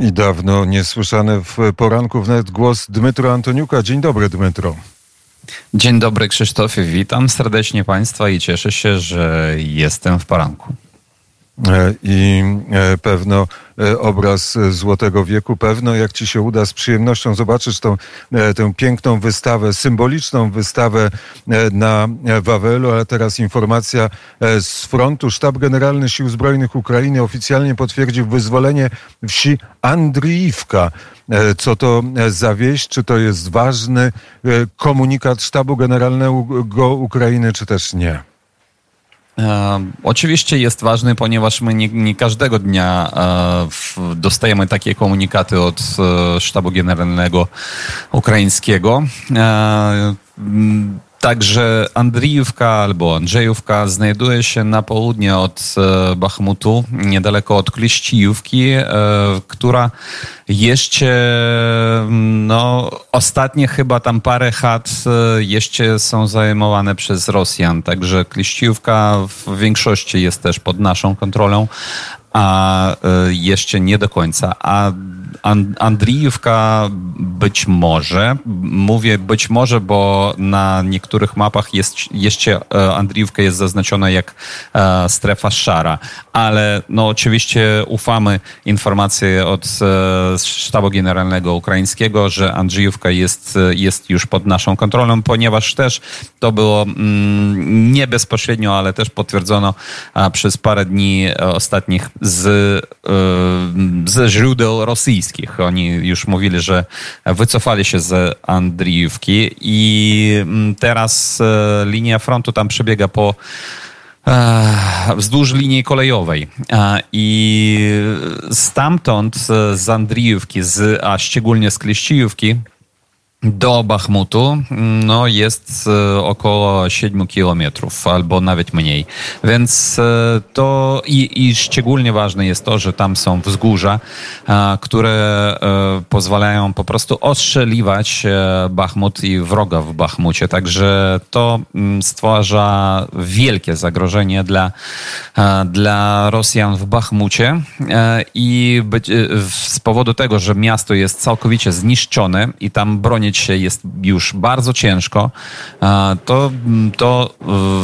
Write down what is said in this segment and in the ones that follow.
I dawno niesłyszany w poranku wnet głos Dmytro Antoniuka. Dzień dobry, Dmytro. Dzień dobry, Krzysztofie. Witam serdecznie Państwa i cieszę się, że jestem w poranku. E, I e, pewno e, obraz Złotego Wieku, pewno jak ci się uda z przyjemnością zobaczyć tą, tę piękną wystawę, symboliczną wystawę na Wawelu, ale teraz informacja z frontu. Sztab Generalny Sił Zbrojnych Ukrainy oficjalnie potwierdził wyzwolenie wsi Andriiwka. Co to za wieść? Czy to jest ważny komunikat Sztabu Generalnego Ukrainy, czy też nie? E, oczywiście jest ważny, ponieważ my nie, nie każdego dnia e, dostajemy takie komunikaty od e, sztabu generalnego ukraińskiego. Także Andrijówka albo Andrzejówka znajduje się na południe od e, Bachmutu, niedaleko od Kliścijówki, e, która jeszcze, no, ostatnie chyba tam parę chat e, jeszcze są zajmowane przez Rosjan. Także Kliścijówka w większości jest też pod naszą kontrolą, a jeszcze nie do końca. A Andrijówka być może, mówię być może, bo na niektórych mapach jest jeszcze e, Andrijówka jest zaznaczona jak e, strefa szara, ale no oczywiście ufamy informacji od e, sztabu generalnego ukraińskiego, że Andrzejówka jest, jest już pod naszą kontrolą, ponieważ też to było mm, nie bezpośrednio, ale też potwierdzono przez parę dni ostatnich z, ze źródeł rosyjskich Oni już mówili, że wycofali się z Andrijówki i mm, teraz e, linia frontu tam przebiega po e, wzdłuż linii kolejowej. E, I stamtąd z Andrijówki, z, a szczególnie z Kleścijówki, do Bachmutu no, jest e, około 7 kilometrów albo nawet mniej. Więc e, to i, i szczególnie ważne jest to, że tam są wzgórza, e, które pozwalają po prostu ostrzeliwać Bachmut i wroga w Bachmucie. Także to mm, stwarza wielkie zagrożenie dla, dla Rosjan w Bachmucie i z powodu tego, że miasto jest całkowicie zniszczone i tam bronić jest już bardzo ciężko, to, to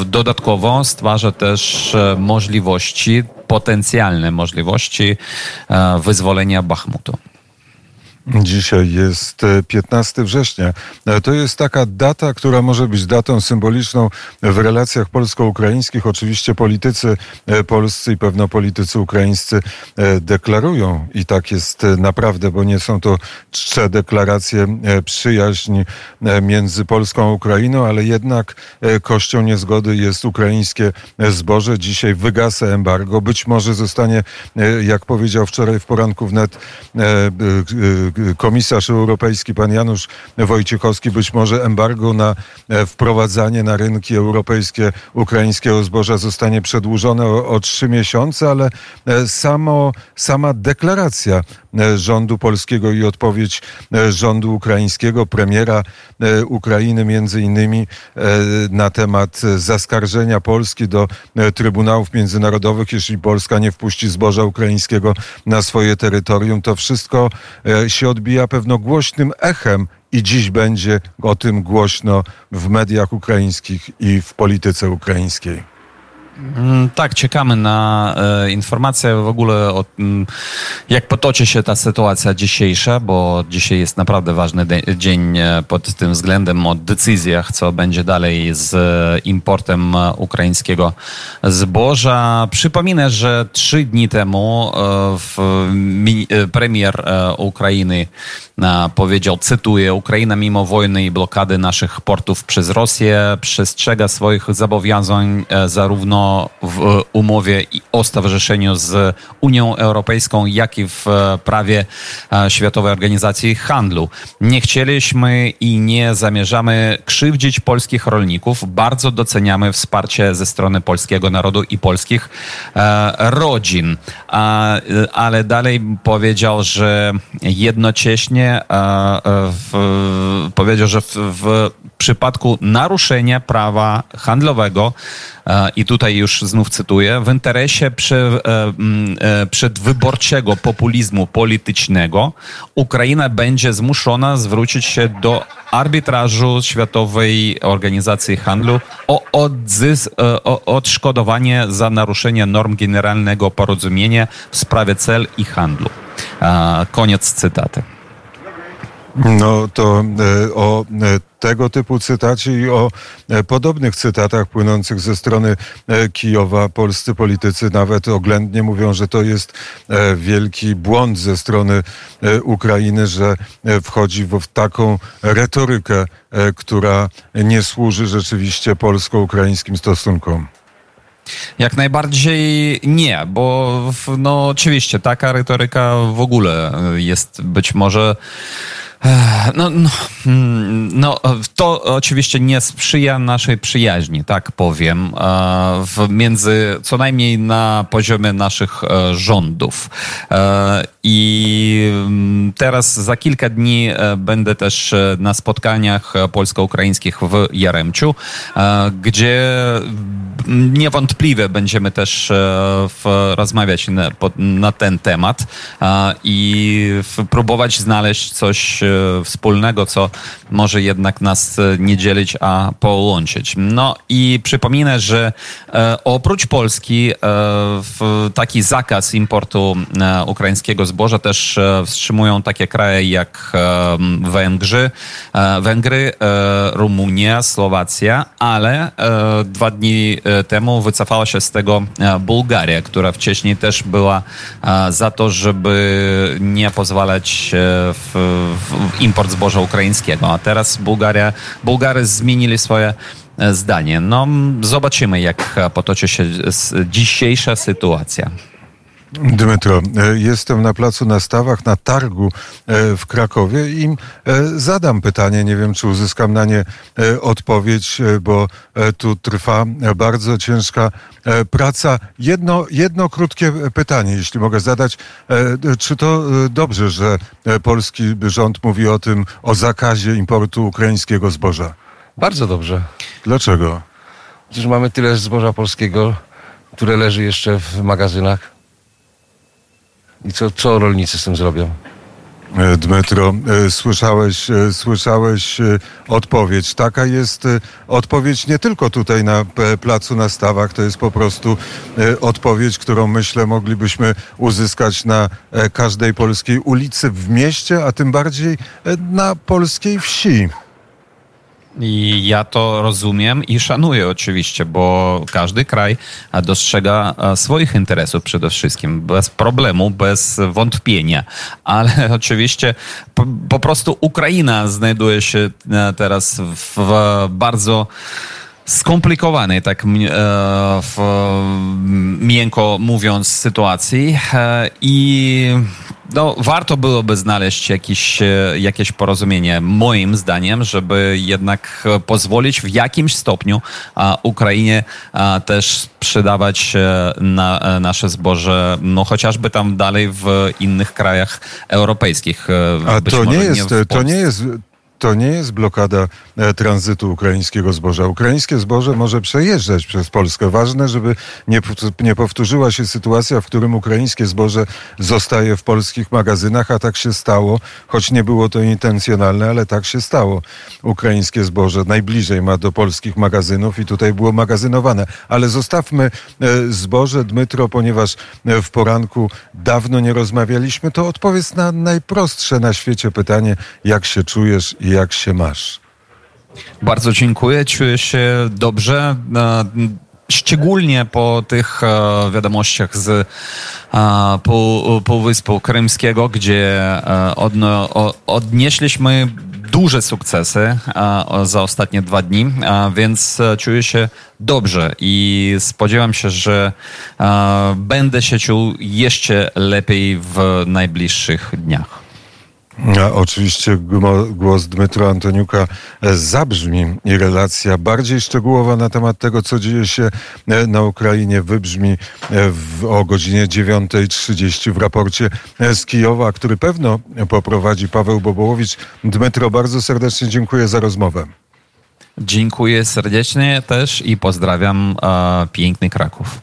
dodatkowo stwarza też e, możliwości, potencjalne możliwości e, wyzwolenia Bachmutu. Dzisiaj jest 15 e, września. E, to jest taka data, która może być datą symboliczną w relacjach polsko-ukraińskich. Oczywiście politycy e, polscy i pewno politycy ukraińscy deklarują i tak jest naprawdę, bo nie są to czcze deklaracje przyjaźni między Polską a Ukrainą, ale jednak kością niezgody jest ukraińskie zboże. Dzisiaj wygasa embargo. Być może zostanie, jak powiedział wczoraj w poranku wnet komisarz europejski, pan Janusz Wojciechowski, być może embargo na e, wprowadzanie na rynki europejskie ukraińskiego zboża zostanie przedłużone o, o trzy miesiące, ale e, samo, sama deklaracja rządu polskiego i odpowiedź rządu ukraińskiego, premiera Ukrainy między innymi na temat zaskarżenia Polski do Trybunałów Międzynarodowych, jeśli Polska nie wpuści zboża ukraińskiego na swoje terytorium, to wszystko się odbija pewno głośnym echem i dziś będzie o tym głośno w mediach ukraińskich i w polityce ukraińskiej. Mm, tak, czekamy na e, informacje w ogóle o m, jak potoczy się ta sytuacja dzisiejsza, bo dzisiaj jest naprawdę ważny de- dzień e, pod tym względem o decyzjach, co będzie dalej z importem ukraińskiego zboża. Przypominę, że trzy dni temu e, w, mi, e, premier e, Ukrainy e, powiedział, cytuję, Ukraina mimo wojny i blokady naszych portów przez Rosję przestrzega swoich zobowiązań zarówno w umowie o stowarzyszeniu z Unią Europejską, jak i w prawie e, Światowej Organizacji Handlu. Nie chcieliśmy i nie zamierzamy krzywdzić polskich rolników. Bardzo doceniamy wsparcie ze strony polskiego narodu i polskich e, rodzin. Ale dalej powiedział, że jednocześnie e, powiedział, że w, w przypadku naruszenia prawa handlowego i tutaj już znów cytuję, w interesie przy, przedwyborczego populizmu politycznego Ukraina będzie zmuszona zwrócić się do arbitrażu Światowej Organizacji Handlu o, odzys, o odszkodowanie za naruszenie norm generalnego porozumienia w sprawie cel i handlu. Koniec cytaty. No to e, o e, tego typu cytacie i o e, podobnych cytatach płynących ze strony Kijowa polscy politycy nawet oględnie mówią, że to jest wielki błąd ze strony Ukrainy, że wchodzi w taką retorykę, która nie służy rzeczywiście polsko-ukraińskim stosunkom. Jak najbardziej nie, bo no oczywiście taka retoryka w ogóle jest być może no, no, mm, no, to oczywiście nie sprzyja naszej przyjaźni, tak powiem, w, między co najmniej na poziomie naszych e, rządów. E, I mm, teraz za kilka dni e, będę też na spotkaniach polsko-ukraińskich w Jaremciu, gdzie niewątpliwie będziemy też rozmawiać na, na ten temat i próbować znaleźć coś wspólnego, co może jednak nas e, nie dzielić, a połączyć. No i przypominę, że e, oprócz Polski e, taki zakaz importu ukraińskiego zboża też wstrzymują takie kraje jak Węgrzy, Węgry, Rumunia, Słowacja, ale dwa dni temu wycofała się z tego Bułgaria, która wcześniej też była za to, żeby nie pozwalać w, w import zboża ukraińskiego. A teraz Bułgaria, Bułgary zmienili swoje e, zdanie. No, zobaczymy, jak potoczy się dzisiejsza sytuacja. Dmytro, e, jestem na placu na stawach, na targu e, w Krakowie i zadam pytanie, nie wiem czy uzyskam na nie odpowiedź, bo tu trwa bardzo ciężka praca. Jedno, jedno krótkie pytanie, jeśli mogę zadać. Czy to dobrze, że polski rząd mówi o tym, o zakazie importu ukraińskiego zboża? Bardzo dobrze. Dlaczego? Przecież mamy tyle zboża polskiego, które leży jeszcze w magazynach. I co, co rolnicy z tym zrobią? E, Dmytro, e, słyszałeś, e, słyszałeś odpowiedź. Taka jest odpowiedź nie tylko tutaj na placu na stawach, to jest po prostu odpowiedź, którą myślę moglibyśmy uzyskać na każdej polskiej ulicy w mieście, a tym bardziej na polskiej wsi. I ja to rozumiem i szanuję oczywiście, bo każdy kraj dostrzega swoich interesów przede wszystkim, bez problemu, bez wątpienia. Ale oczywiście po, po prostu Ukraina znajduje się e, teraz w bardzo skomplikowanej, tak e, w, miękko mówiąc, sytuacji e, i no, warto byłoby znaleźć jakieś, e, jakieś porozumienie, moim zdaniem, żeby jednak pozwolić w jakimś stopniu Ukrainie też sprzedawać na, nasze zboże, no chociażby tam dalej w innych krajach europejskich. A to nie, jest, to nie jest to nie jest blokada e, tranzytu ukraińskiego zboża. Ukraińskie zboże może przejeżdżać przez Polskę. Ważne, żeby nie, nie powtórzyła się sytuacja, w którym ukraińskie zboże zostaje w polskich magazynach, a tak się stało, choć nie było to intencjonalne, ale tak się stało. Ukraińskie zboże najbliżej ma do polskich magazynów i tutaj było magazynowane. Ale zostawmy e, zboże, Dmytro, ponieważ e, w poranku dawno nie rozmawialiśmy, to odpowiedz na najprostsze na świecie pytanie, jak się czujesz i jak się masz? Bardzo dziękuję, czuję się dobrze. E, szczególnie po tych e, wiadomościach z e, Półwyspu Krymskiego, gdzie odnieśliśmy duże sukcesy za ostatnie dwa dni, więc czuję się dobrze i spodziewam się, że będę się czuł jeszcze lepiej w najbliższych dniach. A oczywiście głos Dmytro Antoniuka e, zabrzmi i relacja bardziej szczegółowa na temat tego, co dzieje się e, na Ukrainie, wybrzmi e, w, o godzinie 9.30 w raporcie z Kijowa, który pewno poprowadzi Paweł Bobołowicz. Dmytro, bardzo serdecznie dziękuję za rozmowę. Dziękuję serdecznie też i pozdrawiam e, piękny Kraków.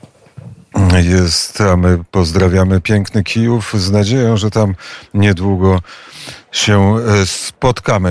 Jest, a my pozdrawiamy piękny Kijów z nadzieją, że tam niedługo się e, spotkamy.